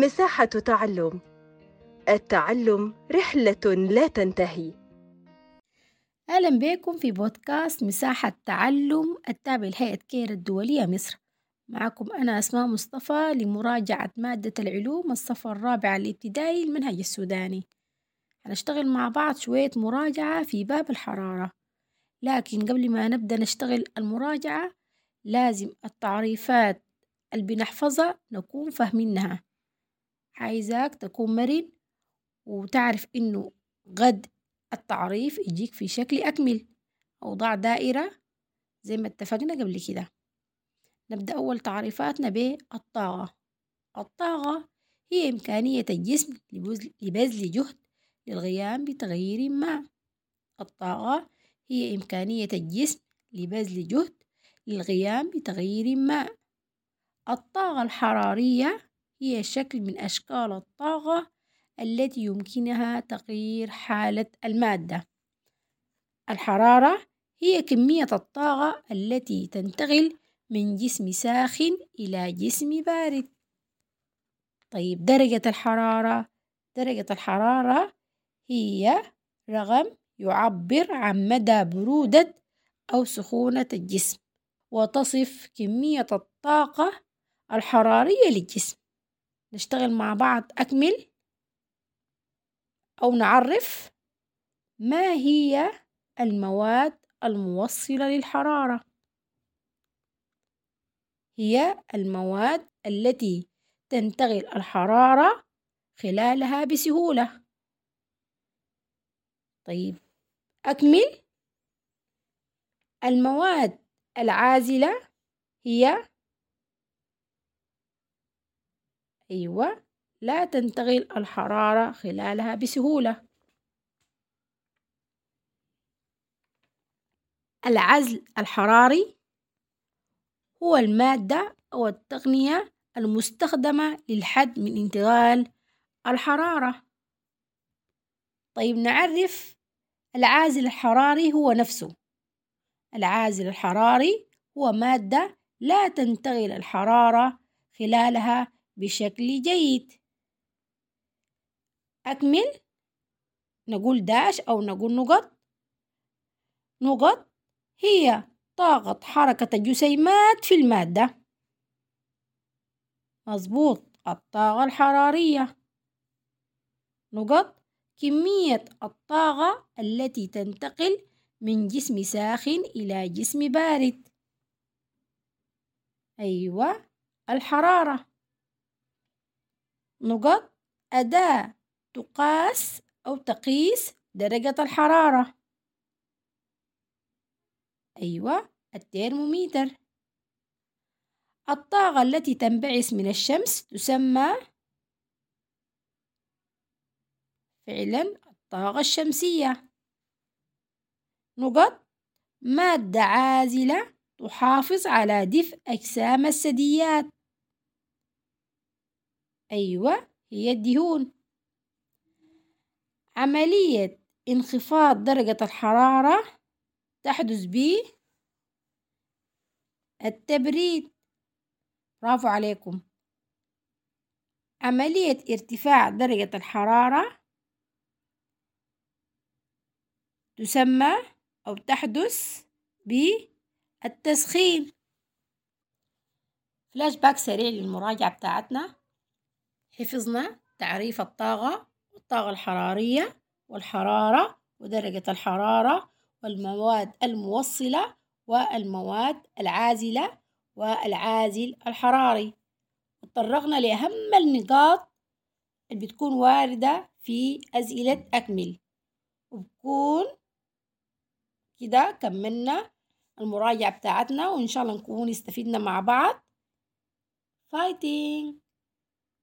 مساحة تعلم. التعلم رحلة لا تنتهي. أهلا بكم في بودكاست مساحة تعلم التابع لهيئة كير الدولية مصر. معكم أنا أسماء مصطفى لمراجعة مادة العلوم الصف الرابع الابتدائي المنهج السوداني. هنشتغل مع بعض شوية مراجعة في باب الحرارة. لكن قبل ما نبدأ نشتغل المراجعة لازم التعريفات اللي بنحفظها نكون فاهمينها. عايزاك تكون مرن وتعرف إنه غد التعريف يجيك في شكل أكمل أو ضع دائرة زي ما اتفقنا قبل كده. نبدأ أول تعريفاتنا بالطاقة الطاقة هي إمكانية الجسم لبذل جهد للقيام بتغيير ما. الطاقة هي إمكانية الجسم لبذل جهد للقيام بتغيير ما. الطاقة الحرارية هي شكل من أشكال الطاقة التي يمكنها تغيير حالة المادة. الحرارة هي كمية الطاقة التي تنتقل من جسم ساخن إلى جسم بارد. طيب درجة الحرارة درجة الحرارة هي رقم يعبر عن مدى برودة أو سخونة الجسم وتصف كمية الطاقة الحرارية للجسم. نشتغل مع بعض أكمل أو نعرف ما هي المواد الموصلة للحرارة. هي المواد التي تنتقل الحرارة خلالها بسهولة. طيب أكمل. المواد العازلة هي أيوة. لا تنتقل الحرارة خلالها بسهولة. العزل الحراري هو المادة أو التقنية المستخدمة للحد من انتقال الحرارة. طيب نعرف العازل الحراري هو نفسه. العازل الحراري هو مادة لا تنتقل الحرارة خلالها بشكل جيد. أكمل. نقول داش أو نقول نقط. نقط هي طاقة حركة الجسيمات في المادة. مظبوط. الطاقة الحرارية. نقط كمية الطاقة التي تنتقل من جسم ساخن إلى جسم بارد. أيوة. الحرارة. نقط أداة تقاس أو تقيس درجة الحرارة. أيوة الترمومتر الطاقة التي تنبعث من الشمس تسمى فعلا الطاقة الشمسية. نقط مادة عازلة تحافظ على دفء أجسام الثدييات. أيوة هي الدهون عملية انخفاض درجة الحرارة تحدث ب التبريد. برافو عليكم. عملية ارتفاع درجة الحرارة تسمى أو تحدث بالتسخين فلاش باك سريع للمراجعة بتاعتنا. حفظنا تعريف الطاقة والطاقة الحرارية والحرارة ودرجة الحرارة والمواد الموصلة والمواد العازلة والعازل الحراري. وتطرقنا لأهم النقاط اللي بتكون واردة في أسئلة أكمل. وبكون كده كملنا المراجعة بتاعتنا وإن شاء الله نكون استفدنا مع بعض. فايتين